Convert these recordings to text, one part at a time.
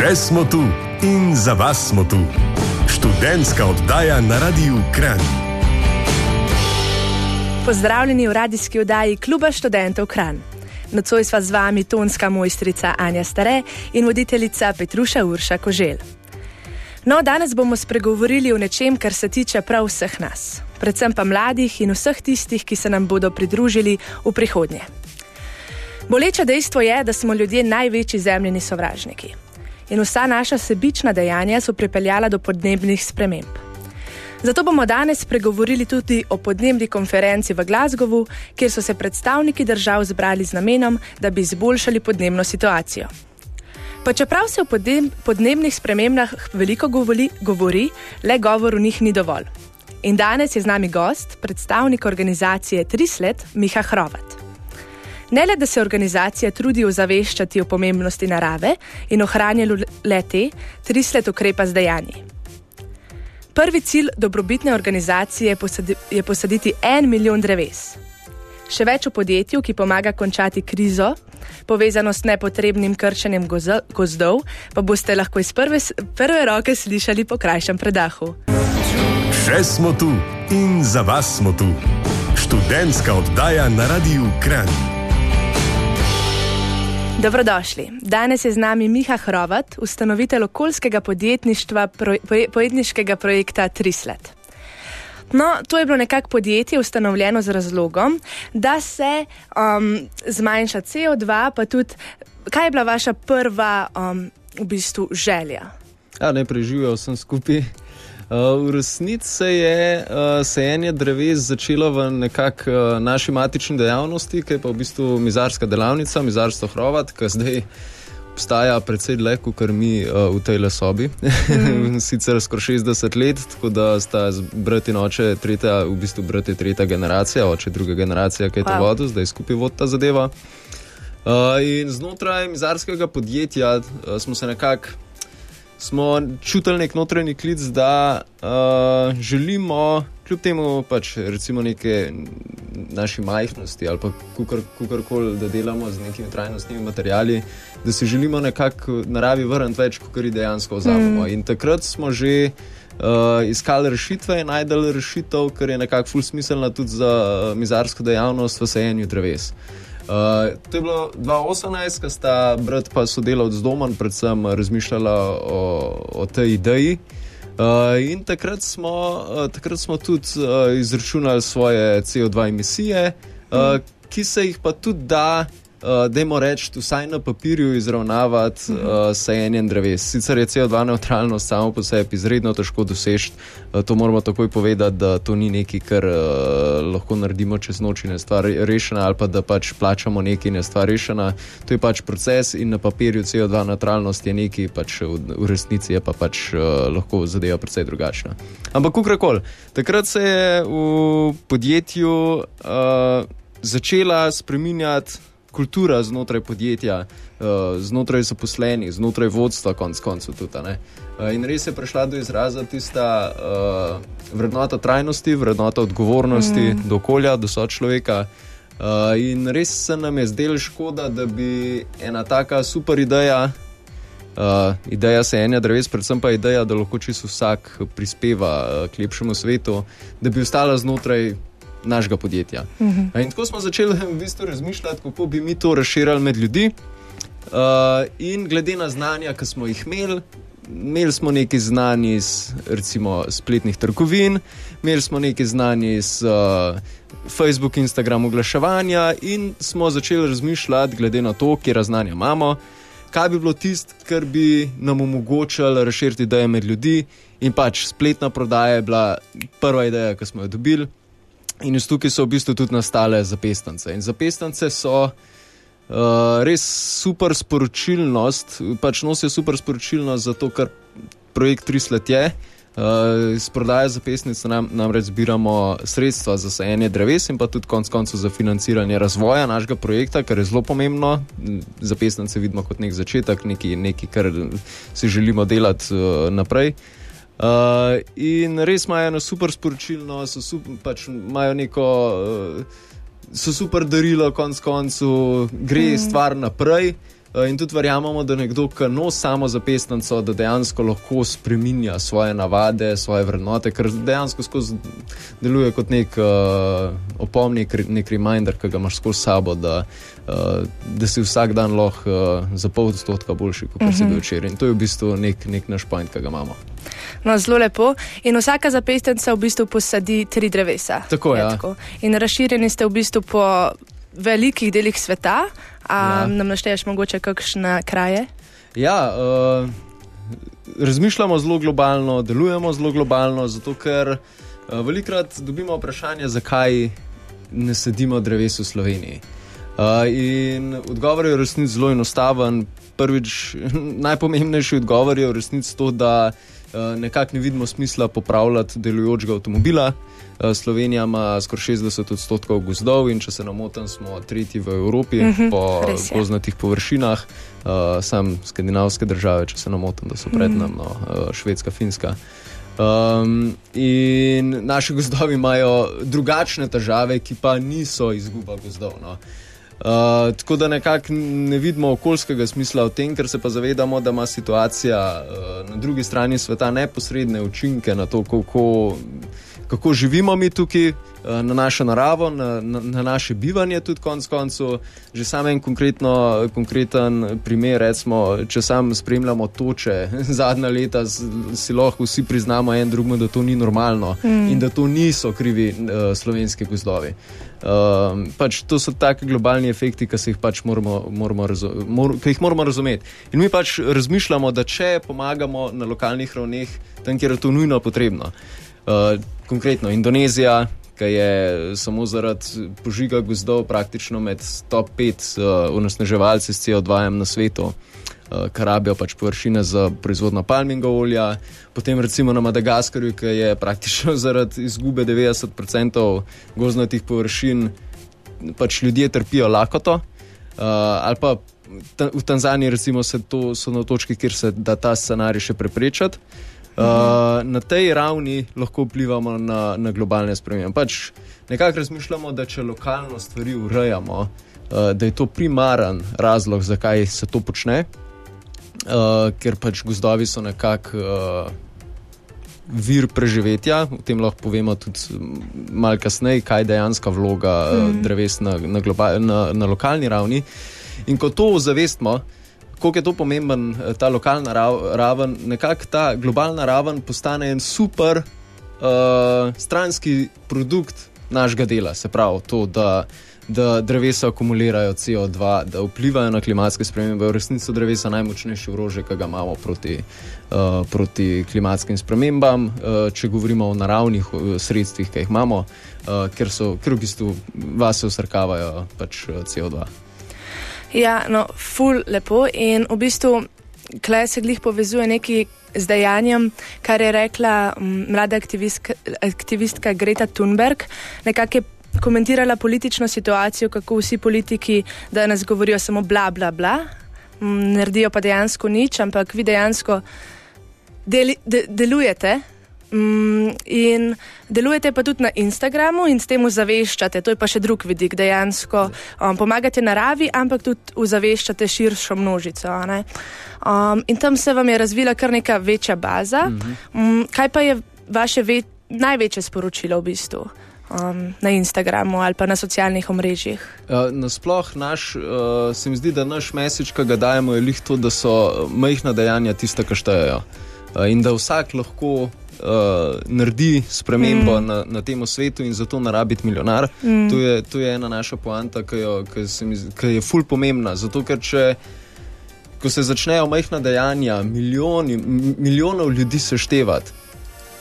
Še smo tu in za vas smo tu. Študentska oddaja na Radiu Kran. Pozdravljeni v radijski oddaji Kluba študentov Kran. Nocoj sva z vami tonska mojstrica Anja Stare in voditeljica Petruša Urša Kožel. No, danes bomo spregovorili o nečem, kar se tiče prav vseh nas, predvsem pa mladih in vseh tistih, ki se nam bodo pridružili v prihodnje. Boleče dejstvo je, da smo ljudje največji zemljeni sovražniki in vsa naša sebična dejanja so pripeljala do podnebnih sprememb. Zato bomo danes spregovorili tudi o podnebni konferenci v Glasgowu, kjer so se predstavniki držav zbrali z namenom, da bi izboljšali podnebno situacijo. Pa čeprav se o podnebnih spremembah veliko govori, govori, le govor o njih ni dovolj. In danes je z nami gost, predstavnik organizacije Trislet, Miha Hrovat. Ne le, da se organizacija trudi ozaveščati o pomembnosti narave in ohranjanju lete, Trislet ukrepa z dejanji. Prvi cilj dobrobitne organizacije je, posadi, je posaditi en milijon dreves. Še več o podjetju, ki pomaga končati krizo, povezano s nepotrebnim krčenjem gozdov, pa boste lahko iz prve, prve roke slišali po krajšem predahu. Še smo tu in za vas smo tu. Študentska oddaja na Radiu Kran. Dobrodošli. Danes je z nami Miha Hrovat, ustanovitelj okoljskega podjetništva, podjetniškega projekta Trislet. No, to je bilo nekako podjetje ustanovljeno z razlogom, da se um, zmanjša CO2, pa tudi, kaj je bila vaša prva um, v bistvu želja? Ja, ne preživel sem skupaj. Uh, v resnici se je uh, sajenje dreves začelo v nekakšni uh, naši matični dejavnosti, ki je pa v bistvu mizarska delavnica, mizarstvo Hrovat, ki zdaj obstaja precej dlje kot mi uh, v tej lesobi. Mm. Sicer skoraj 60 let, tako da sta brat in oče tretja, v bistvu brat je tretja generacija, oče druga generacija, ki je to wow. vodil, zdaj skupaj vod ta zadeva. Uh, in znotraj mizarskega podjetja uh, smo se nekako smo čutili nek notranji klic, da uh, želimo, kljub temu, pač recimo neke naše majhnosti ali pa kakorkoli, da delamo z nekimi trajnostnimi materiali, da se želimo nekako naravi vrniti več, kot jih dejansko vzamemo. Mm. In takrat smo že. Uh, iskali rešitve in najdel rešitev, ker je nekako ful smiselna tudi za uh, mizarsko dejavnost v sajenju dreves. Uh, Uh, to je bilo 2018, ko sta brat pa sodelavc z domom, predvsem razmišljala o, o tej ideji. Uh, in takrat smo, uh, takrat smo tudi uh, izračunali svoje CO2 emisije, uh, mm. ki se jih pa tudi da uh, da jim reči, vsaj na papirju izravnavati uh, sajenje dreves. Sicer je CO2 neutralnost samo po sebi izredno težko doseči, uh, to moramo takoj povedati, da to ni nekaj, kar uh, lahko naredimo čez noč in je stvar rešena, ali pa da pač plačamo nekaj in je stvar rešena. To je pač proces in na papirju CO2 neutralnost je nekaj, pač v, v resnici je pa pač uh, lahko zadeva precej drugačna. Ampak kakorkoli, takrat se je v podjetju uh, začela spreminjati kultura znotraj podjetja, uh, znotraj zaposlenih, znotraj vodstva, konc koncev tudi. Uh, in res je prišla do izraza tista uh, vrednota trajnosti, vrednota odgovornosti mm. do okolja, do sočloveka. Uh, in res se nam je zdelo škoda, da bi ena taka super ideja, uh, ideja sajenja dreves, predvsem pa ideja, da lahko čisto vsak prispeva uh, k lepšemu svetu, da bi ostala znotraj našega podjetja. Uh mhm. -huh. In tako smo začeli v bistvu razmišljati, kako bi mi to razširili med ljudi. Uh, in glede na znanja, ki smo jih imeli, imeli smo nekaj znanj iz recimo, spletnih trgovin, imeli smo nekaj znanj iz uh, Facebook, Instagram, oglaševanja in smo začeli razmišljati, glede na to, kje znanja imamo, kaj bi bilo tisto, kar bi nam omogočalo razširiti ideje med ljudi. In pač spletna prodaja je bila prva ideja, ki smo jo dobili. In iz tukaj so v bistvu tudi nastale zapestance. In zapestance so uh, res super sporočilnost, pač nosijo super sporočilnost za to, kar projekt Trislet je. Uh, iz prodaje zapestnic nam, namreč zbiramo sredstva za sajenje dreves in pa tudi konec koncev za financiranje razvoja našega projekta, kar je zelo pomembno. Zapestnice vidimo kot nek začetek, nekaj, nekaj kar si želimo delati uh, naprej. Uh, Uh, in res imajo eno super sporočilno, so super, pač imajo neko. Uh, So super darilo, konc koncu gre mm. stvar naprej, Uh, in tudi verjamemo, da nekdo, ki nosi samo zapestnico, da dejansko lahko spremenja svoje navade, svoje vrednote, ker dejansko skozi deluje kot nek uh, opomnik, nek reminder, ki ga imaš skozi sabo, da, uh, da si vsak dan lahko uh, za pol odstotka boljši, kot uh -huh. si bil mhm. včeraj. In to je v bistvu nek, nek naš point, ki ga imamo. No, zelo lepo. In vsaka zapestnica v bistvu posadi tri drevesa. Tako je. Ja. In razširjeni ste v bistvu po velikih delih sveta. Ja. Nam našteješ mogoče kakšne kraje? Ja, uh, razmišljamo zelo globalno, delujemo zelo globalno, zato ker uh, velikrat dobimo vprašanje, zakaj ne sedimo dreves v Sloveniji. Uh, in odgovor je v resnici zelo enostaven. Prvič, najpomembnejši odgovor je v resnici to, da uh, nekako ne vidimo smisla popravljati delujočega avtomobila. Eh, Slovenija ima skoraj 60 odstotkov gozdov in če se ne motim, smo tretji v Evropi mhm, -huh, po gozdnatih površinah, uh, sam skandinavske države, če se ne motim, da so pred nami, no, Švedska, Finska. Um, in naši gozdovi imajo drugačne težave, ki pa niso izguba gozdov. No. Uh, tako da nekako ne vidimo okoljskega smisla v tem, ker se pa zavedamo, da ima situacija uh, na drugi strani sveta neposredne učinke na to, kako kako živimo mi tukaj, eh, na našo naravo, na, na, na naše bivanje, tudi konec koncev. Že sam en konkreten primer, recimo, če sam spremljamo toče zadnja leta, si lahko vsi priznamo en drugemu, da to ni normalno mm. in da to niso krivi uh, slovenski gozdovi. Uh, pač to so taki globalni efekti, ki jih pač moramo, moramo, mor, jih moramo razumeti. In mi pač razmišljamo, da če pomagamo na lokalnih ravneh, tam, kjer je to nujno potrebno. Uh, konkretno Indonezija, ki je samo zaradi požiga gozdov praktično med top 5 uh, onesnaževalci s CO2 na svetu, uh, kar rabijo pač površine za proizvodno palminga olja. Potem recimo na Madagaskarju, ki je praktično zaradi izgube 90% gozdnatih površin, pač ljudje trpijo lakoto. Uh, ali pa v Tanzaniji, recimo, to, so na točki, kjer se da ta scenarij še preprečati. Uh, na tej ravni lahko vplivamo na, na globalne spremembe. Pač nekako razmišljamo, da če lokalno stvari urejamo, uh, da je to primaren razlog, zakaj se to počne, uh, ker pač gozdovi so nekako uh, vir preživetja. O tem lahko povemo tudi malo kasneje, kaj je dejansko vloga mm. dreves na, na, na, na lokalni ravni. In ko to ozavestimo, kako je to pomemben, eh, ta lokalna raven, nekako ta globalna raven postane en super uh, stranski produkt našega dela. Se pravi, to, da, da drevesa akumulirajo CO2, da vplivajo na klimatske spremembe. V resnici so drevesa najmočnejši orožje, ki ga imamo proti, uh, proti klimatskim spremembam, uh, če govorimo o naravnih sredstvih, ki jih imamo, uh, ker, so, ker v bistvu vase usrkavajo pač, uh, CO2. Ja, no, ful lepo in v bistvu klej se glih povezuje neki z dejanjem, kar je rekla mlada aktivistka, aktivistka Greta Thunberg. Nekako je komentirala politično situacijo, kako vsi politiki danes govorijo samo bla, bla, bla, naredijo pa dejansko nič, ampak vi dejansko deli, de, delujete. Mm, in delujete pa tudi na Instagramu in s tem ozaveščate, to je pa še drug vidik, dejansko um, pomagate naravi, ampak tudi ozaveščate širšo množico. Um, in tam se vam je razvila kar neka večja baza. Mhm. Um, kaj pa je vaše ve največje sporočilo v bistvu? Um, na Instagramu ali pa na socialnih omrežjih. Uh, Nasplošno, naš, uh, se mi zdi, da naš mesič, ki ga dajemo, je lihto, da so majhna dejanja tiste, ki štejejo. Uh, in da vsak lahko uh, naredi spremembo mm. na, na tem svetu in zato narabiti milijonar. Mm. To, je, to je ena naša poanta, ki, jo, ki, mi, ki je ful pomembna. Zato, ker če se začnejo majhna dejanja, milijoni, milijonov ljudi seštevati.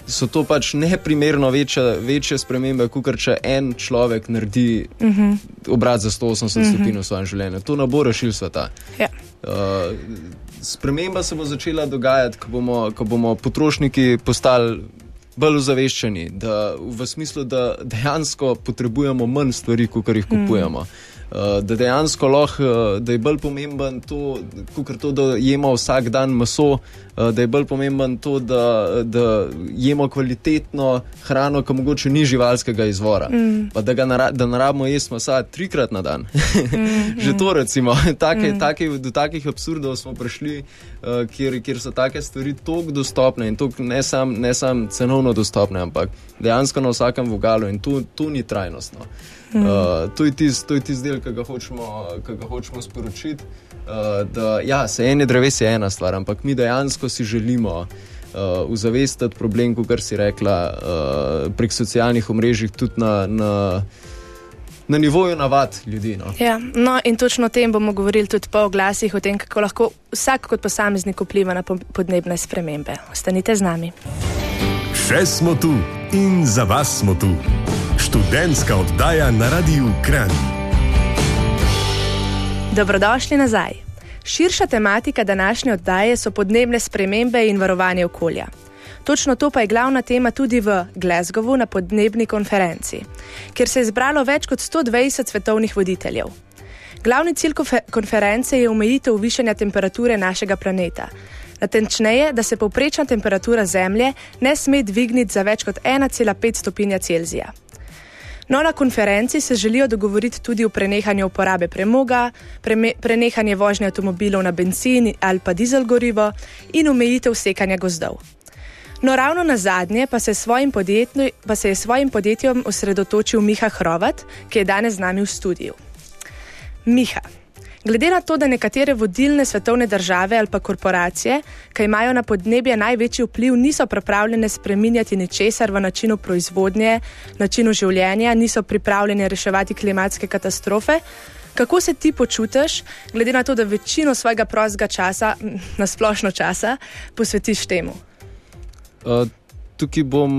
So to pač neprimerno večje, večje spremembe, kot če en človek naredi uh mhm. -huh. obrat za 180 uh -huh. stopinj v svojem življenju. To ne bo rešil sveta. Ja. Uh, sprememba se bo začela dogajati, ko bomo, ko bomo potrošniki postali bolj ozaveščeni, v smislu, da dejansko potrebujemo manj stvari, kot jih kupujemo. Mm. Uh, da dejansko lahko, uh, da je bolj pomemben to, to, da jemo vsak dan meso, uh, da je bolj pomemben to, da, da jemo kvalitetno hrano, ki mogoče ni živalskega izvora. Mm. Pa da, nara, da narabimo jesti mesa trikrat na dan. mm, Že to, recimo, take, mm. take, do takih absurdov smo prišli, uh, kjer, kjer so take stvari tako dostopne in tok ne samo sam cenovno dostopne, ampak dejansko na vsakem vogalu in to, to ni trajnostno. Uh, to je tisti tis del, ki ga hočemo, hočemo sporočiti. Uh, da ja, se ene dreves je ena stvar, ampak mi dejansko si želimo uh, uzavestiti problem, kot si rekla, uh, prek socialnih omrežij, tudi na, na, na nivoju navad ljudi. No. Ja, no, in točno o tem bomo govorili tudi po oglasih, o tem, kako lahko vsak kot posameznik vpliva na podnebne spremembe. Ostanite z nami. Še smo tu in za vas smo tu študentska oddaja na Radiu Kran. Dobrodošli nazaj. Širša tematika današnje oddaje so podnebne spremembe in varovanje okolja. Točno to pa je glavna tema tudi v Glasgowu na podnebni konferenci, kjer se je zbralo več kot 120 svetovnih voditeljev. Glavni cilj konference je omejitev višanja temperature našega planeta. Natančneje, da se povprečna temperatura Zemlje ne sme dvigniti za več kot 1,5 stopinja Celzija. No, na konferenci se želijo dogovoriti tudi o prenehanju uporabe premoga, preme, prenehanje vožnje avtomobilov na benzin ali pa dizel gorivo in omejitev sekanja gozdov. No, ravno na zadnje pa se, pa se je svojim podjetjem osredotočil Miha Hrovat, ki je danes z nami v studiu. Miha. Glede na to, da nekatere vodilne svetovne države ali pa korporacije, ki imajo na podnebje največji vpliv, niso pripravljene spreminjati ničesar v načinu proizvodnje, načinu življenja, niso pripravljene reševati klimatske katastrofe. Kako se ti počutiš, glede na to, da večino svojega prostega časa, na splošno časa, posvetiš temu? Uh, tukaj bom,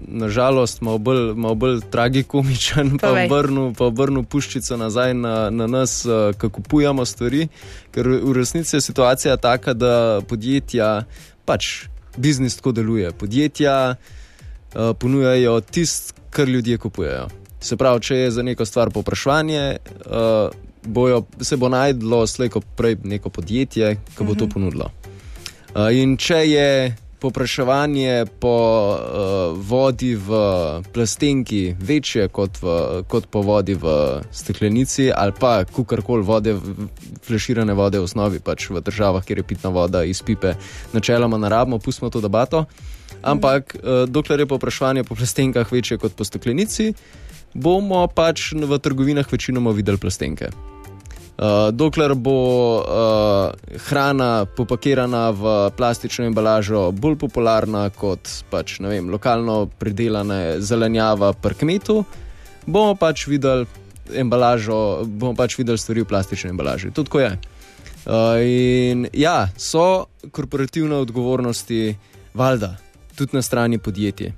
nažalost, malo bolj, malo bolj tragikomičen, pa obrnil, pa obrnil puščico nazaj na, na nas, eh, kako kupujemo stvari. Ker v resnici je situacija taka, da podjetja, pač biznis tako deluje. Podjetja uh, ponujajo tisto, kar ljudje kupujejo. Se pravi, če je za neko stvar poprašanje, uh, bojo, se bo najdlo slejko prej neko podjetje, ki bo uh -huh. to mhm. ponudilo. Uh, in če je Popraševanje po uh, vodi v plastenki večje kot, v, kot po vodi v steklenici, ali pa kakorkoli vode, flaširane vode v osnovi, pač v državah, kjer je pitna voda iz pipe, načeloma naravno, pustimo to debato. Ampak uh, dokler je popraševanje po plastenkah večje kot po steklenici, bomo pač v trgovinah večinoma videli plastenke. Uh, dokler bo uh, hrana popakirana v plastično embalažo bolj popularna kot pač, vem, lokalno pridelana zelenjava pri kmetu, bomo pač videli embalažo, bomo pač videli stvari v plastični embalaži. To tako je. Uh, in ja, so korporativne odgovornosti, valjda, tudi na strani podjetij.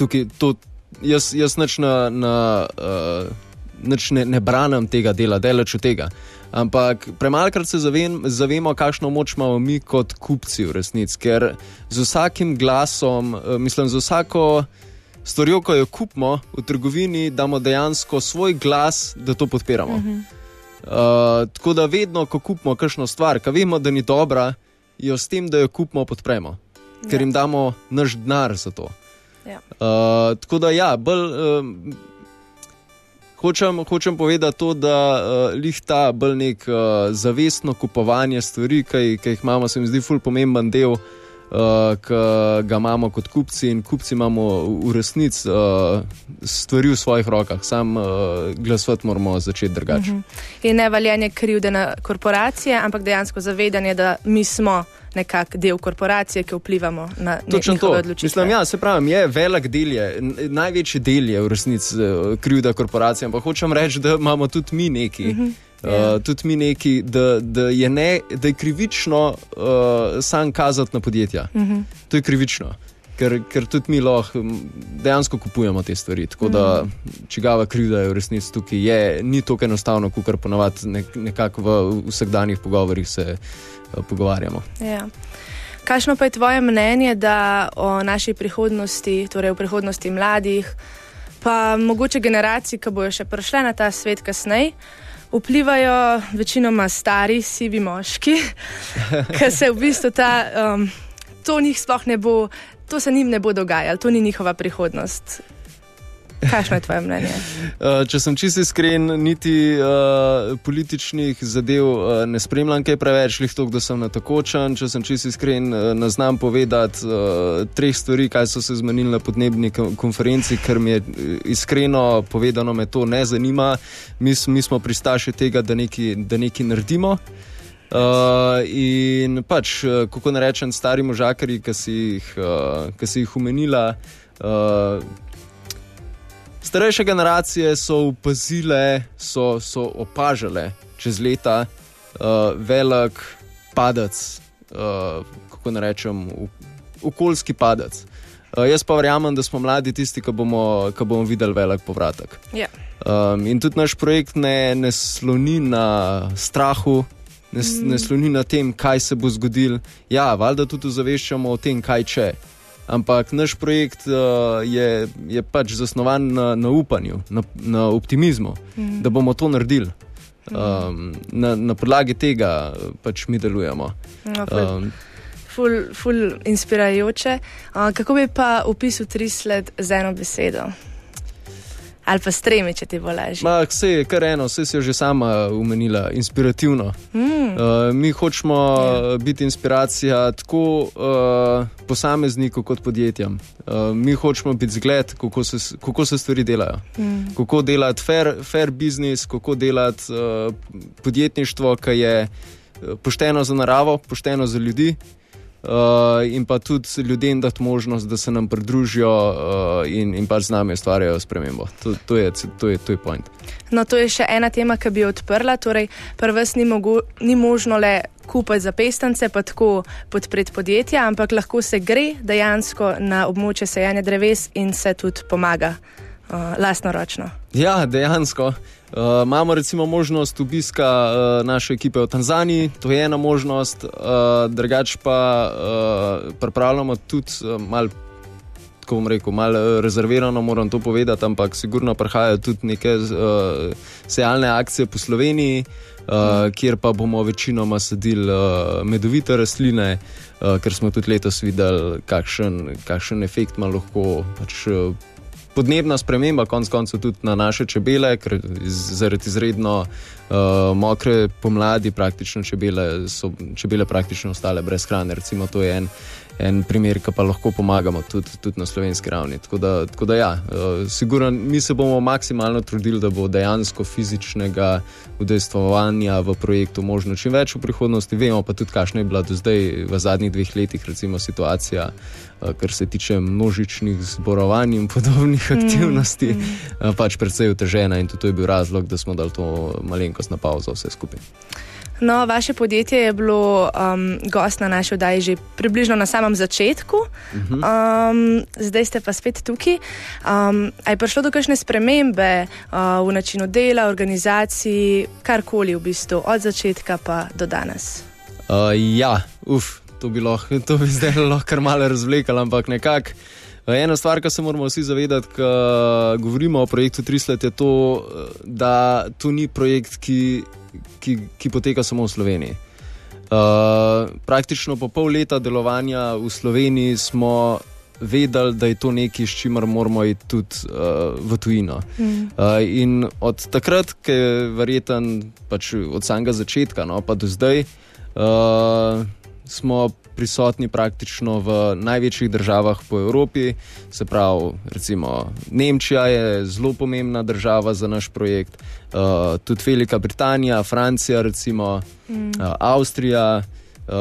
Tukaj, to, jaz, jaz neč na. na uh, ne, ne branim tega dela, delač od tega. Ampak premalkrat se zavem, zavemo, kakšno moč imamo mi kot kupci v resnici, ker z vsakim glasom, eh, mislim, z vsako stvarjo, ko jo kupimo v trgovini, damo dejansko svoj glas, da to podpiramo. Uh -huh. uh, tako da vedno, ko kupimo kakšno stvar, ki vemo, da ni dobra, jo s tem, da jo kupimo, podpremo, ker ja. jim damo naš denar za to. Ja. Uh, tako da ja, bolj. Uh, Hočem, hočem povedati to, da uh, lih ta bolj nek uh, zavestno kupovanje stvari, ki jih imamo, se mi zdi ful pomemben del, uh, ki ga imamo kot kupci in kupci imamo v resnici uh, stvari v svojih rokah, sam uh, glasovati moramo začeti drugače. Uh mhm. -huh. In ne valjanje krivde na korporacije, ampak dejansko zavedanje, da mi smo nekako del korporacije, ki vplivamo na njihove odločitve. Mislim, ja, se pravi, je velik del, je, največji del je v resnici uh, krivda korporacije, ampak hočem reči, da imamo tudi mi neki. Uh -huh. Uh, tudi mi neki, da, da, je ne, da je krivično uh, sam kazati na podjetja. Mhm. -huh. To je krivično, ker, ker tudi mi lahko dejansko kupujemo te stvari. Tako uh -huh. da, mhm. čigava krivda je v resnici tukaj, je, ni tako enostavno, kot ponavadi nek, nekako v vsakdanjih pogovorih se uh, pogovarjamo. Ja. Kakšno pa je tvoje mnenje, da o naši prihodnosti, torej o prihodnosti mladih, pa mogoče generacij, ki bojo še prišle na ta svet kasneje. Vplivajo večinoma stari, sivi moški, ki se v bistvu ta, um, to njih sploh ne bo, to se njim ne bo dogajalo, to ni njihova prihodnost. Kakšno je tvoje mnenje? Uh, če sem čisto iskren, niti uh, političnih zadev uh, ne spremljam kaj preveč, lih to, da sem na takočen. Če sem čisto iskren, uh, ne znam povedati uh, treh stvari, kaj so se zmenili na podnebni konferenci, ker mi je iskreno povedano, me to ne zanima. Mi, mi smo pristaši tega, da nekaj, da nekaj naredimo. Uh, in pač, kako ne rečem, stari možakari, ki si jih, uh, si jih umenila. Uh, Starejše generacije so opazile, so, so opažale čez leta uh, velik padec, uh, kako naj rečem, okoljski padec. Uh, jaz pa verjamem, da smo mladi tisti, ki bomo, ki bomo videli velik povratek. Yeah. Ja. Um, in tudi naš projekt ne, ne sloni na strahu, ne, mm. ne sloni na tem, kaj se bo zgodilo. Ja, valjda tudi zaveščamo o tem, kaj če. Ampak naš projekt uh, je, je pač zasnovan na, na upanju, na, na optimizmu, mm. da bomo to naredili. Um, na, na podlagi tega pač mi delujemo. No, um, ful, ful inspirajoče. Uh, kako bi pa opisal tri sled z eno besedo? Ali pa stremi, če ti bo lažje. Vse je kar eno, vse si jo že sama umenila, inspirativno. Mm. Uh, mi hočemo yeah. Ja. biti inspiracija tako uh, posamezniku kot podjetjem. Uh, mi hočemo biti zgled, kako se, kako se stvari delajo. Mm. Kako delati fair, fair business, kako delati uh, podjetništvo, ki je pošteno za naravo, pošteno za ljudi. Uh, in pa tudi ljudem dati možnost, da se nam pridružijo uh, in, in pač z nami ustvarjajo spremembo. To, to, je, to, je, to je point. No, to je še ena tema, ki bi odprla. Torej, prvs ni, mogo, ni možno le kupiti za pestance, pa tako podpreti podjetja, ampak lahko se gre dejansko na območje sejanja dreves in se tudi pomaga uh, lastnoročno. Ja, dejansko. Uh, imamo recimo možnost obiska uh, naše ekipe v Tanzaniji, to je ena možnost, uh, drugače pa uh, pripravljamo tudi uh, malo. Ko bom rekel, malo rezervirano, moram to povedati, ampak sigurno prihajajo tudi neke uh, sejalne akcije po Sloveniji, uh, kjer pa bomo večinoma sadili uh, medovite rastline, uh, ker smo tudi letos videli, kakšen, kakšen efekt ima lahko pač, uh, podnebna sprememba, konec koncev tudi na naše čebele, ker zaradi izredno uh, mokre pomladi praktično čebele so čebele praktično ostale brez hrane. Recimo, to je en, en primer, ki pa lahko pomagamo tudi, tudi na slovenski ravni. Tako da, tako da ja, uh, sigurno mi se bomo maksimalno trudili, da bo dejansko fizičnega udejstvovanja v projektu možno čim več v prihodnosti. Vemo pa tudi, kakšna je bila do zdaj v zadnjih dveh letih recimo, situacija. Uh, kar se tiče množičnih zborovanj in podobnih mm, aktivnosti, mm. Uh, pač precej otežena in tudi to je bil razlog, da smo dali to malenkost na pauzo vse skupaj. No, vaše podjetje je bilo um, gost na naši oddaji že približno na samem začetku, um, zdaj ste pa spet tukaj. Um, je prišlo do kakšne spremembe uh, v načinu dela, organizaciji, karkoli v bistvu od začetka pa do danes? Uh, ja, uf, to bi, lahko, to bi zdaj lahko kar malo razvlekal, ampak nekako. Ena stvar, ki se moramo vsi zavedati, ko govorimo o projektu Trislet, je to, da to ni projekt, ki ki, ki poteka samo v Sloveniji. Uh, praktično po pol leta delovanja v Sloveniji smo vedeli, da je to nekaj, s čimer moramo iti tudi uh, v tujino. Mm. Uh, in od takrat, ki je verjeten, pač od samega začetka, no, pa do zdaj, uh, smo prisotni praktično v največjih državah po Evropi. Se pravi, recimo Nemčija je zelo pomembna država za naš projekt, uh, tudi Velika Britanija, Francija, recimo, mm. uh, Avstrija. Uh,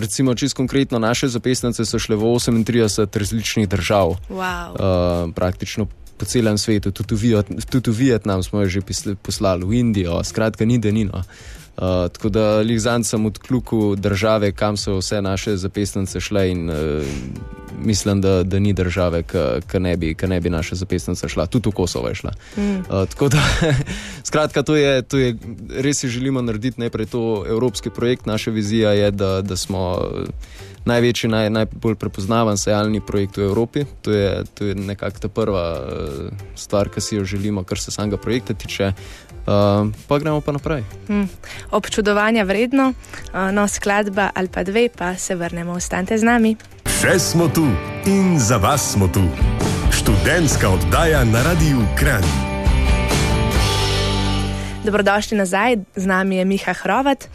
recimo, čisto konkretno, naše zapestnice so šle v 38 različnih držav, wow. uh, praktično po celem svetu, tudi v, Vietnam smo jo že poslali, v Indijo, skratka, ni denino. Uh, Uh, tako da jih zanj sem odključil države, kam so vse naše zapestnice šle, in uh, mislim, da, da ni države, ki ne, ne bi naše zapestnice šla, tudi v Kosovo je šla. Mm. Uh, tako da, skratka, to je, to je res si želimo narediti najprej to evropski projekt. Naša vizija je, da, da smo največji, naj, najbolj prepoznaven sejalni projekt v Evropi. To je, to je nekako ta prva uh, stvar, ki si jo želimo, kar se samega projekta tiče. Uh, pa gremo pa naprej. Hmm. Občudovanja vredno, uh, no skladba ali pa dve, pa se vrnemo, ostanite z nami. Še smo tu in za vas smo tu. Študentska oddaja na radiju Kran. Dobrodošli nazaj, z nami je Miha Hrovat.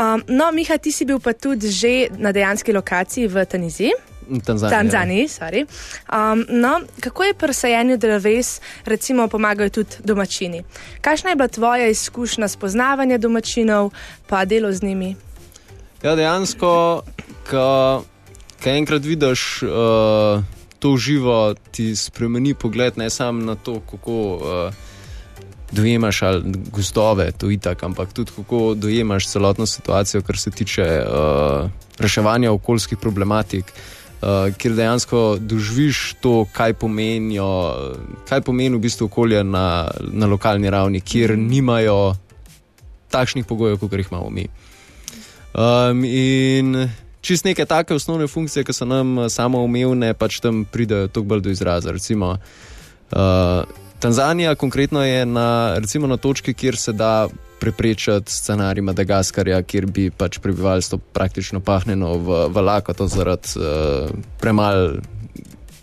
Um, no, Miha, ti si bil pa tudi že na dejanski lokaciji v Taniziji. Tanzaniji. Tanzaniji um, no, kako je pri sajenju dreves, recimo, pomagajo tudi domačini? Kakšna je bila tvoja izkušnja spoznavanja domačinov, pa delo z njimi? Ja, dejansko, ko enkrat vidiš uh, to živo, ti spremeni pogled ne samo na to, kako. Uh, dojemaš ali gozdove, to je tako, ampak tudi kako dojemaš celotno situacijo, kar se tiče uh, reševanja okoljskih problematik. Uh, Ker dejansko doživiš to, kaj, pomenijo, kaj pomeni v bistvu okolje na, na lokalni ravni, kjer nimajo takšnih pogojev, kot jih imamo mi. Um, in čist neke take osnovne funkcije, ki so nam samo umevne, pač tam pridejo toliko bolj do izraza. Recimo, uh, Tanzanija konkretno je na, recimo, na točki, kjer se da preprečiti scenarij Madagaskarja, kjer bi pač prebivalstvo praktično pahnjeno v, v lakoto zaradi uh, premalo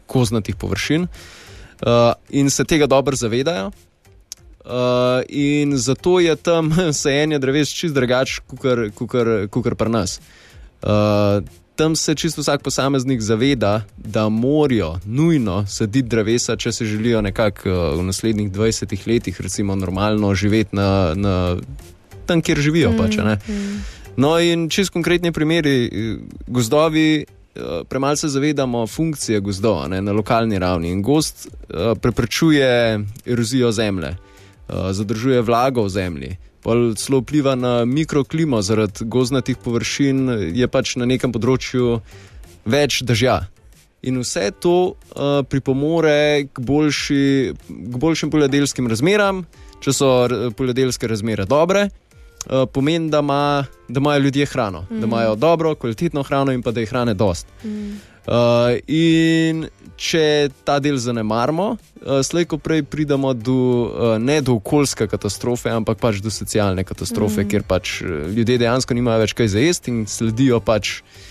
koznatih površin uh, in se tega dobro zavedajo. Uh, in zato je tam sajenje dreves čist drugače, kot pri nas. Uh, tam se čisto vsak posameznik zaveda, da morajo nujno saditi drevesa, če se želijo nekako uh, v naslednjih 20 letih, recimo, normalno živeti na, na tam, kjer živijo. Mm, pač, mm. No, in čist konkretni primeri, gozdovi. Uh, Premalo se zavedamo funkcije gozdov ne, na lokalni ravni. In gost uh, preprečuje erozijo zemlje, uh, zadržuje vlago v zemlji, celo vpliva na mikroklimo, zaradi gozdnatih površin je pač na nekem področju več držja. In vse to uh, pripomore k, boljši, k boljšim poljedelskim razmeram, če so poljedelske razmere dobre, uh, pomeni, da, ima, da imajo ljudje hrano, mm. da imajo dobro, kvalitetno hrano in pa da je hrane dost. Mm. Uh, in če ta del zanemarimo, uh, slej ko prej pridemo do, uh, ne do okoljske katastrofe, ampak pač do socialne katastrofe, mm. kjer pač ljudje dejansko nimajo več kaj za jesti in sledijo pač. Uh,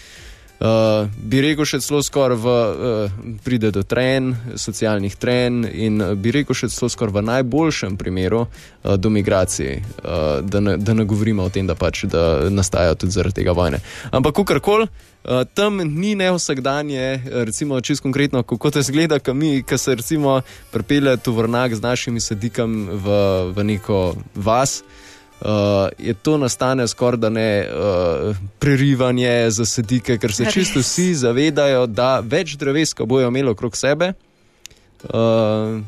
bi rekel, še celo skoraj uh, pride do tren, socialnih tren, in uh, bi rekel, še celo skoraj v najboljšem primeru uh, do migracij, uh, da, da ne govorimo o tem, da pač da nastajajo tudi zaradi tega vojne. Ampak, kakorkoli, uh, tam ni ne vsakdanje, recimo, čisto konkretno, kako to zgleda, ki mi, ki se recimo pripelje tu vrnak z našimi sedikami v, v neko vas uh, je to nastane skoraj da ne uh, prerivanje za sedike, ker se čisto vsi zavedajo, da več dreves, ko bojo imeli okrog sebe, uh,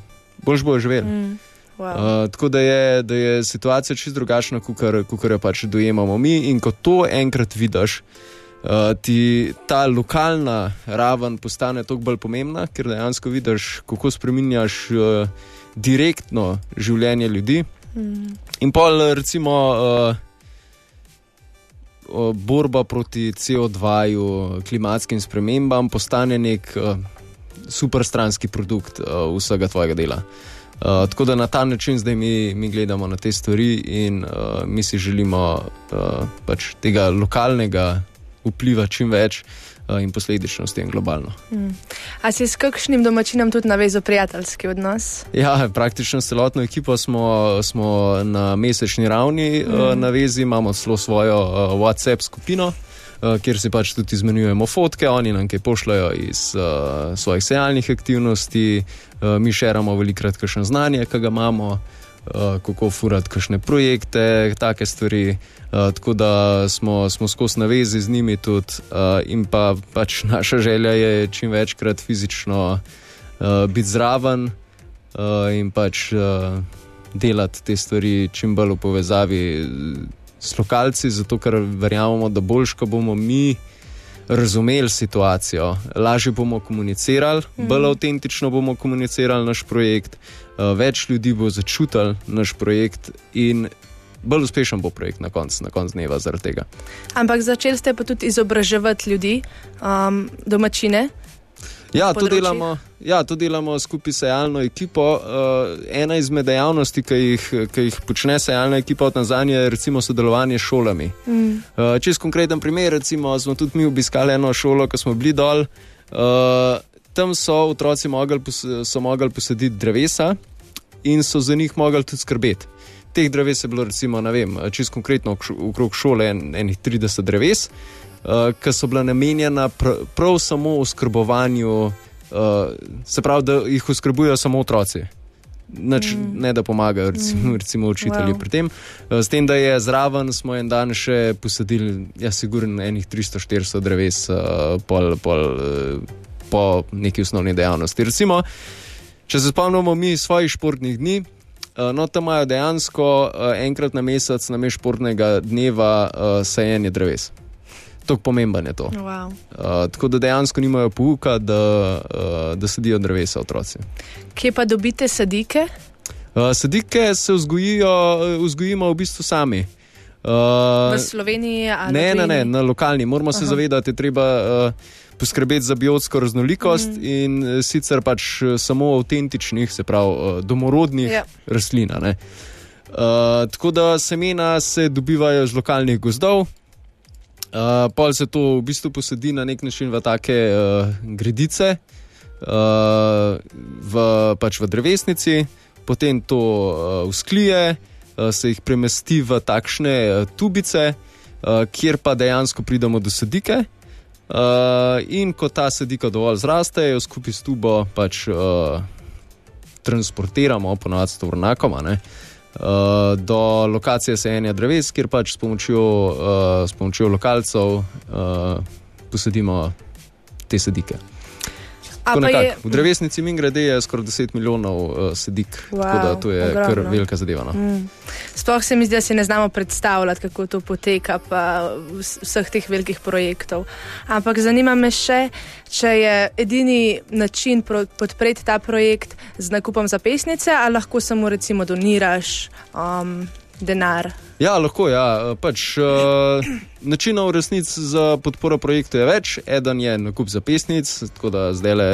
boš bojo živeli. Mm. Wow. Uh, tako da je, da je situacija čisto drugačna, kot jo pač dojemamo mi. In ko to enkrat vidiš, uh, ti ta lokalna raven postane toliko bolj pomembna, ker dejansko vidiš, kako spremenjaš uh, direktno življenje ljudi. In pol, recimo, uh, borba proti CO2, klimatskim spremembam postane nek uh, superstranski produkt uh, vsega tvojega dela. Uh, tako da na ta način zdaj mi, mi gledamo na te stvari in uh, mi si želimo uh, pač tega lokalnega vpliva čim več. Eh, in posledično s tem globalno. Mm. A si s kakšnim domačinom tudi navezal prijateljski odnos? Ja, praktično celotno ekipo smo, smo na mesečni ravni mm. uh, navezi, imamo celo svojo uh, WhatsApp skupino. Kjer si pač tudi izmenjujemo fotke, oni nam kaj pošljajo iz uh, svojih sejalnih aktivnosti, uh, mi širimo velikrat kakšno znanje, ki ga imamo, uh, kako furati kakšne projekte, take stvari. Uh, tako da smo, smo skozi navezi z njimi tudi, uh, in pa pač naša želja je čim večkrat fizično biti zraven in pač delati te stvari čim bolj v povezavi s lokalci, zato ker verjamemo, da boljš, ko bomo mi razumeli situacijo, lažje bomo komunicirali, mm. bolj avtentično bomo komunicirali naš projekt, uh, več ljudi bo začutili naš projekt in bolj uspešen bo projekt na koncu konc dneva zaradi tega. Ampak začeli ste pa tudi izobraževati ljudi, um, domačine. Ja to, delamo, ja, to delamo skupaj s sejalno ekipo. Uh, ena izmed dejavnosti, ki jih, ki jih počne sejalna ekipa od Tanzanije, je recimo sodelovanje s šolami. Mm. Uh, čez konkreten primer, recimo, smo tudi mi obiskali eno šolo, ko smo bili dol. Uh, tam so otroci mogli, so mogli posaditi drevesa in so za njih mogli tudi skrbeti. Teh dreves je bilo, recimo, ne vem, čisto konkretno okrog šole en, enih 30 dreves, uh, ki so bila namenjena pr prav samo oskrbovanju, uh, se pravi, da jih oskrbujejo samo otroci. Nač, mm. Ne da pomagajo, recimo, mm. recimo učitelji wow. pri tem. Uh, s tem, da je zraven, smo en dan še posadili, ja, sigurno, enih 300-400 dreves, uh, pol, pol, uh, po neki osnovni dejavnosti. Recimo, če se spomnimo mi svojih športnih dni, Eh, no, tam imajo dejansko uh, enkrat na mesec, na mestu športnega dneva, uh, sajenje dreves. Tako pomemben je to. Wow. Uh, tako da dejansko nimajo pouka, da, uh, da sedijo drevesa otroci. Kje pa dobite sadike? Uh, sadike se vzgojijo, vzgojimo v bistvu sami. Uh, v Sloveniji ali ne? Ne, ne, na lokalni. Moramo Aha. se zavedati, treba. Uh, poskrbeti za biotsko raznolikost mm. in eh, sicer pač eh, samo avtentičnih, se pravi, eh, domorodnih ja. rastlin. Uh, tako da semena se dobivajo iz lokalnih gozdov, uh, pol se to v bistvu posadi na nek način v take uh, gredice, uh, v, pač v drevesnici, potem to uh, usklije, uh, se jih premesti v takšne uh, tubice, uh, kjer pa dejansko pridemo do sadike. Uh, in ko ta sedika dovolj zraste, jo skupaj s tubo pač uh, transportiramo, ponovadi s tovrnakom, uh, do lokacije sajenja dreves, kjer pač s pomočjo, uh, s pomočjo lokalcev uh, posadimo te sedike. Je... V drevesnici mi grede je skoraj 10 milijonov uh, sedik, wow, tako da to je ogromno. kar velika zadeva. No. Mm. Sploh se mi zdi, da si ne znamo predstavljati, kako to poteka, pa vseh teh velikih projektov. Ampak zanima me še, če je edini način podpreti ta projekt z nakupom zapisnice, ali lahko samo recimo doniraš um, denar. Ja, lahko je. Ja. Pač, uh, načinov resnic za podporo projektu je več. Eden je nakup zapisnic, tako da zdaj le.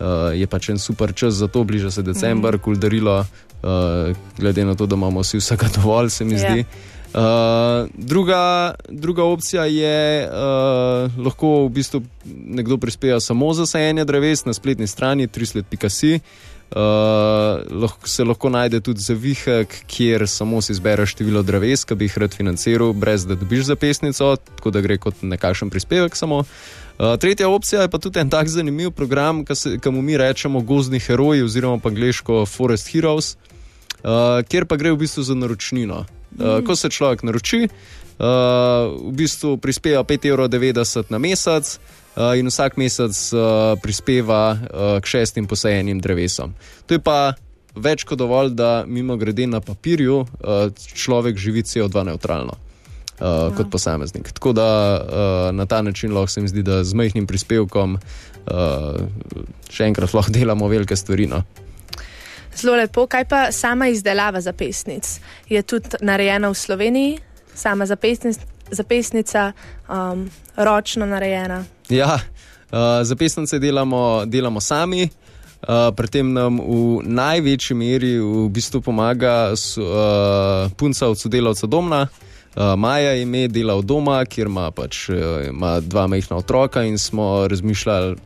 Uh, je pač en super čas za to, bliža se decembr, mm. kul darilo, uh, glede na to, da imamo vsi vsega dovolj, se mi yeah. zdi. Uh, druga, druga opcija je, da uh, lahko v bistvu nekdo prispeva samo za sajenje dreves na spletni strani 300.com. Uh, lahko, se lahko najde tudi zavihek, kjer samo si izbereš število dreves, ki bi jih rad financiral, brez da dobiš zapestnico, tako da gre kot nekakšen prispevek. Samo. Uh, tretja opcija je pa tudi en tak zanimiv program, ki mu mi rečemo gozdni heroji, oziroma pa angliško Forest Heroes, uh, kjer pa gre v bistvu za naročnino. Uh, mm. Ko se človek naroči, uh, v bistvu prispeva 5,90 evra na mesec in vsak mesec uh, prispeva uh, k šestim posajenim drevesom. To je pa več kot dovolj, da mimo grede na papirju uh, človek živi CO2 neutralno. Uh, kot posameznik. Tako da uh, na ta način lahko se mi zdi, da z majhnim prispevkom uh, še enkrat lahko delamo velike stvari. No. Zelo lepo, kaj pa sama izdelava zapestnic? Je tudi narejena v Sloveniji, sama zapestnica, zapestnica um, ročno narejena? Ja, uh, zapestnice delamo, delamo sami. Uh, pri tem nam v največji meri v bistvu pomaga su, uh, punca od sodelavca doma. Uh, Maja ime dela v doma, kjer ima, pač, uh, ima dva majhna otroka in smo razmišljali,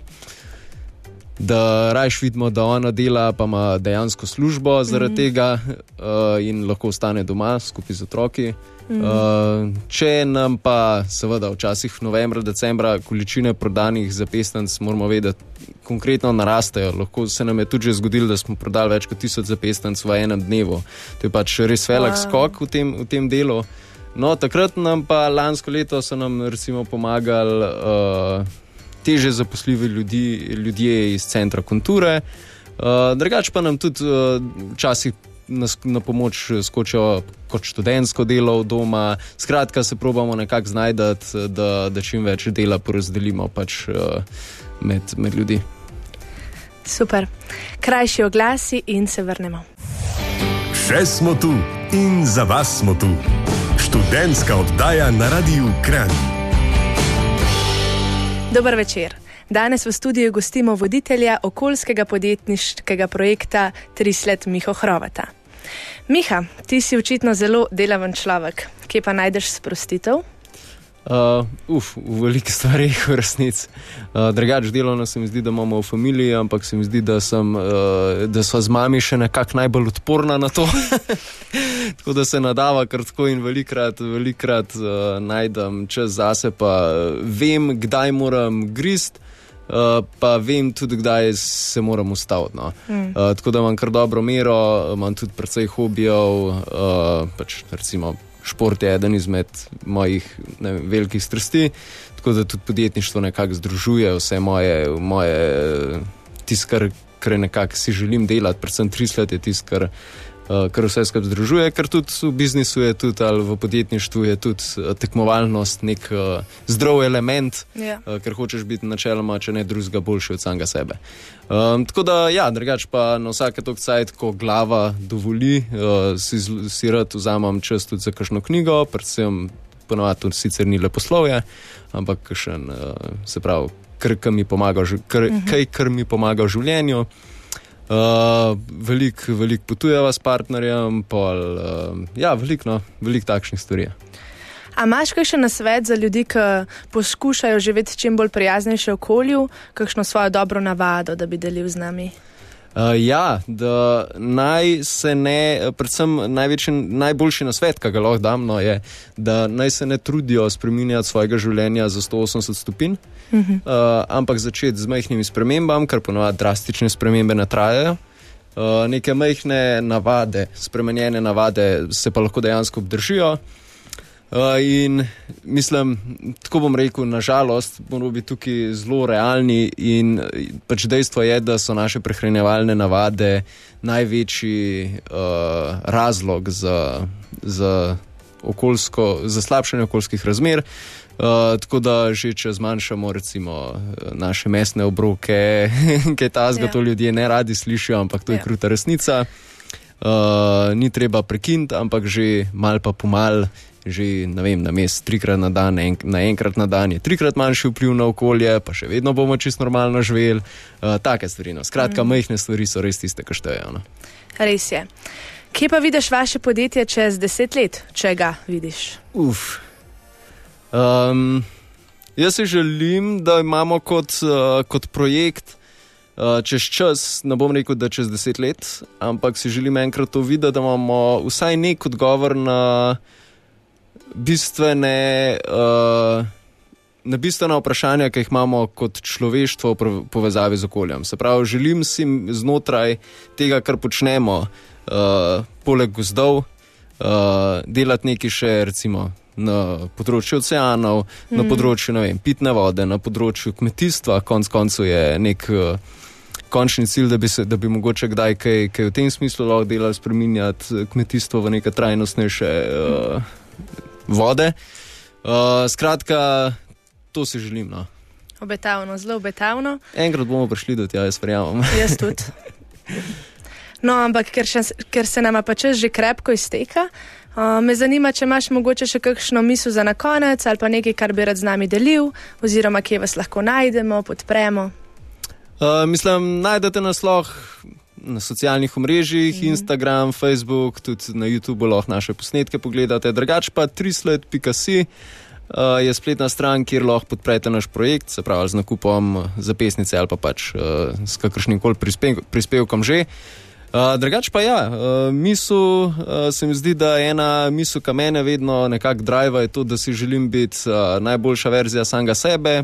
da rajš vidimo, da ona dela, pa ima dejansko službo zaradi mm -hmm. tega uh, in lahko ostane doma skupaj z otroki. Mm uh, če nam pa, seveda, včasih novembra, decembra, količine prodanih zapestnic, moramo vedeti, konkretno narastejo. Lahko se nam je tudi zgodilo, da smo prodali več kot tisoč zapestnic v enem dnevu. To je pač res velik wow. skok v tem, v tem delu. No, takrat nam pa lansko leto so nam recimo pomagali. Uh, teže zaposljivi ljudi, ljudje iz centra kulture. Uh, drugač pa nam tudi včasih uh, na, na pomoč skočijo kot študentsko delo v doma. Skratka, se probamo nekako znajti, da, da čim več dela porazdelimo pač, uh, med, med ljudi. Super. Krajši oglasi in se vrnemo. Še smo tu in za vas smo tu. Študentska oddaja na Radiu Kran. Dober večer. Danes v studiu gostimo voditelja okoljskega podjetniškega projekta Trislet Miho Hrovata. Miha, ti si očitno zelo delaven človek, kje pa najdeš sprostitev? Uh, uf, v veliki stvari, v resnici. Uh, drugač delovno se mi zdi, da imamo v familiji, ampak se mi zdi, da, sem, uh, da so z mami še nekako najbolj odporna na to. tako da se nadava kar tako in velikrat, velikrat uh, najdem čas zase, pa uh, vem, kdaj moram grist. Uh, pa vem tudi, kdaj se moram ustaviti. No. Mm. Uh, tako da imam kar dobro mero, imam tudi precej hobijev, uh, pač recimo šport je eden izmed mojih vem, velikih strasti, tako da tudi podjetništvo nekako združuje vse moje, moje tisto, kar, kar nekako si želim delati, predvsem tri leta je tisto, kar. Uh, kar vse skupaj združuje, ker tudi v biznisu je tudi, ali v podjetništvu je tudi uh, tekmovalnost nek uh, zdrav element, Ja. uh, ker hočeš biti načeloma, če ne drugega, boljši od samega sebe. Um, tako da, ja, drugač pa na vsake tok cajt, ko glava dovoli, uh, si, si rad vzamem čas tudi za kakšno knjigo, predvsem ponovadi to sicer ni leposlovje, ampak kakšen, uh, se pravi, kar, kar mi pomaga, v življenju- kar, kaj, kar mi pomaga v življenju. Uh, Veliko velik potujeva s partnerjem, pol, uh, ja, veliko no, velik takšnih stvari. A imaš kakšen nasvet za ljudi, ki poskušajo živeti čim bolj prijaznejše okolju, kakšno svojo dobro navado, da bi delil z nami? Uh, ja, da naj se ne, predvsem največji, najboljši nasvet, ki ga lahko dam, no, je, da naj se ne trudijo spremenjati svojega življenja za 180 stopinj, uh -huh. uh, ampak začeti z majhnimi spremembami, ker ponovadi drastične spremembe ne trajajo. Uh, neke majhne navade, spremenjene navade se pa lahko dejansko obdržijo. Uh, in mislim, tako bom rekel, nažalost, moramo biti tukaj zelo realni. In pač dejstvo je, da so naše prehranjevalne navade največji uh, razlog za, za, okoljsko, za slabšanje okoljskih razmer. Uh, tako da, že če zmanjšamo recimo, naše mesne obroke, kaj ta zgo, Ja. to ljudje ne radi slišijo, ampak to je Ja. kruta resnica. Uh, ni treba prekiniti, ampak že mal pa pomal, že ne vem, na mest trikrat na dan, en, naenkrat na dan je trikrat manjši vpliv na okolje, pa še vedno bomo čisto normalno živeli. Uh, take stvari. No. Skratka, mm. majhne stvari so res tiste, ki štejejo. No. Res je. Kje pa vidiš vaše podjetje čez deset let, če ga vidiš? Uf. Um, jaz si želim, da imamo kot, uh, kot projekt uh, čez čas, ne bom rekel, da čez deset let, ampak si želim enkrat to videti, da imamo vsaj nek odgovor na bistvene. Uh, Na bistvena vprašanja, ki jih imamo kot človeštvo v povezavi z okoljem. Se pravi, želim si znotraj tega, kar počnemo, uh, poleg gozdov, uh, delati nekaj še recimo na področju oceanov, mm. na področju ne vem, pitne vode, na področju kmetijstva. Konec koncev je nek uh, končni cilj, da bi, se, da bi mogoče kdaj kaj, kaj v tem smislu lahko delali, spremenjati kmetijstvo v neke trajnostnejše uh, vode. Uh, skratka, to si želim. No. Obetavno, zelo obetavno. Enkrat bomo prišli do tega, jaz verjamem. Jaz tudi. No, ampak ker, še, ker se nama pa čas že krepko izteka, uh, me zanima, če imaš mogoče še kakšno misel za na konec ali pa nekaj, kar bi rad z nami delil, oziroma kje vas lahko najdemo, podpremo. Uh, mislim, najdete nas lahko na socialnih omrežjih, mm. Instagram, Facebook, tudi na YouTubu lahko naše posnetke pogledate. Drugač pa trislet.si uh, je spletna stran, kjer lahko podprete naš projekt, se pravi z nakupom zapisnice ali pa pač uh, s kakršnim koli prispe, prispevkom že. Uh, drugač pa ja, uh, misel uh, se mi zdi, da ena misel, ki mene vedno nekako driva, je to, da si želim biti uh, najboljša verzija samega sebe,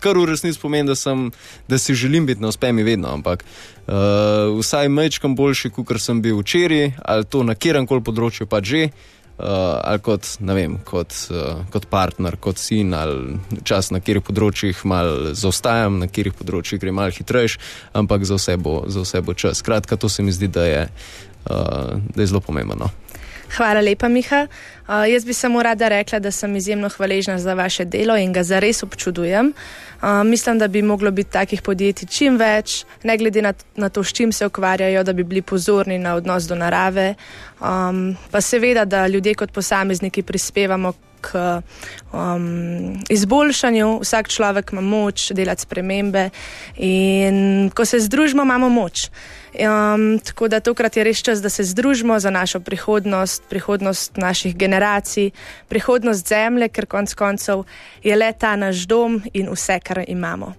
kar v resnici pomeni, da, sem, da si želim biti na uspemi vedno, ampak uh, vsaj mečkam boljši, kot sem bil včeraj, ali to na kjerem koli področju pa že. Uh, ali kot, vem, kot, uh, kot partner, kot sin, ali čas na katerih področjih malo zaostajam, na katerih področjih gre malo hitrejš, ampak za vse, bo, za vse bo čas. Skratka, to se mi zdi, da je, uh, da je zelo pomembno. Hvala lepa, Miha. Uh, jaz bi samo rada rekla, da sem izjemno hvaležna za vaše delo in ga zares občudujem. Uh, mislim, da bi moglo biti takih podjetij čim več, ne glede na, na to, s čim se ukvarjajo, da bi bili pozorni na odnos do narave. Um, pa seveda, da ljudje kot posamezniki prispevamo k um, izboljšanju. Vsak človek ima moč delati spremembe in ko se združimo, imamo moč. Um, tako da tokrat je res čas, da se združimo za našo prihodnost, prihodnost naših generacij, prihodnost zemlje, ker konec koncev je le ta naš dom in vse, kar imamo.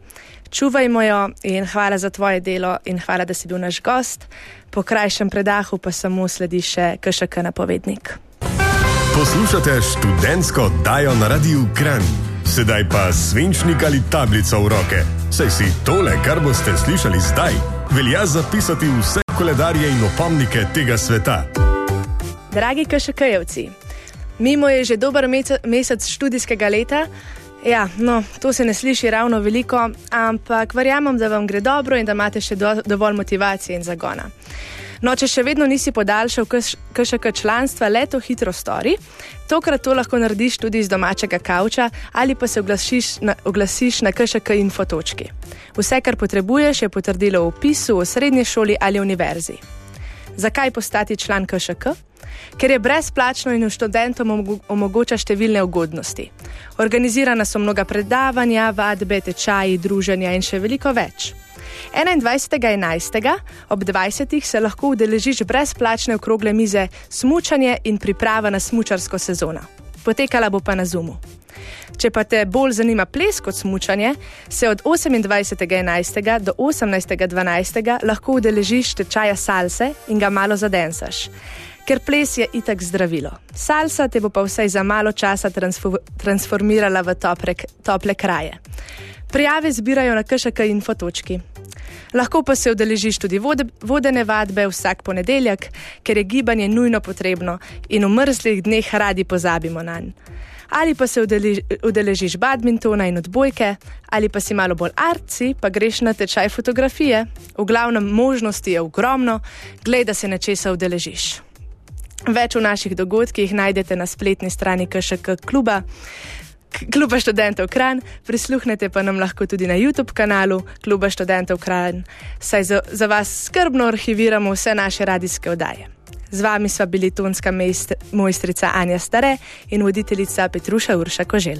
Čuvajmo jo in hvala za tvoje delo in hvala, da si bil naš gost. Po krajšem predahu pa samo sledi še KŠK napovednik. Poslušate študentsko oddajo na Radiu Kran. Sedaj pa svinčnik ali tablico v roke. Saj si tole, kar boste slišali zdaj, velja zapisati vse koledarje in opomnike tega sveta. Dragi KŠK-jevci, mimo je že dober mesec študijskega leta. Ja, no, to se ne sliši ravno veliko, ampak verjamem, da vam gre dobro in da imate še do, dovolj motivacije in zagona. No, če še vedno nisi podaljšal KŠK članstva, le to hitro stori. Tokrat to lahko narediš tudi iz domačega kavča ali pa se oglasiš na, oglasiš na KŠK infotočki. Vse, kar potrebuješ, je potrdilo v opisu v srednji šoli ali univerzi. Zakaj postati član KŠK? Ker je brezplačno in študentom omogoča številne ugodnosti. Organizirana so mnoga predavanja, vadbe, tečaji, druženja in še veliko več. 21.11. ob 20. se lahko udeležiš brezplačne okrogle mize Smučanje in priprava na smučarsko sezono. Potekala bo pa na Zumu. Če pa te bolj zanima ples kot smučanje, se od 28.11. do 18.12. lahko udeležiš tečaja salse in ga malo zadensaš. Ker ples je itak zdravilo. Salsa te bo pa vsaj za malo časa transformirala v tople, tople kraje. Prijave zbirajo na KŠK infotočki. Lahko pa se udeležiš tudi vode, vodene vadbe vsak ponedeljek, ker je gibanje nujno potrebno in v mrzlih dneh radi pozabimo na nj. Ali pa se udeležiš badmintona in odbojke, ali pa si malo bolj arci, pa greš na tečaj fotografije. V glavnem možnosti je ogromno, glej, da se nečesa udeležiš. Več v naših dogodkih najdete na spletni strani KŠK kluba kluba študentov Kran, prisluhnete pa nam lahko tudi na YouTube kanalu kluba študentov Kran, saj za, za vas skrbno arhiviramo vse naše radijske oddaje. Z vami sva bili tonska mojstrica Anja Stare in voditeljica Petruša Urša Kožel.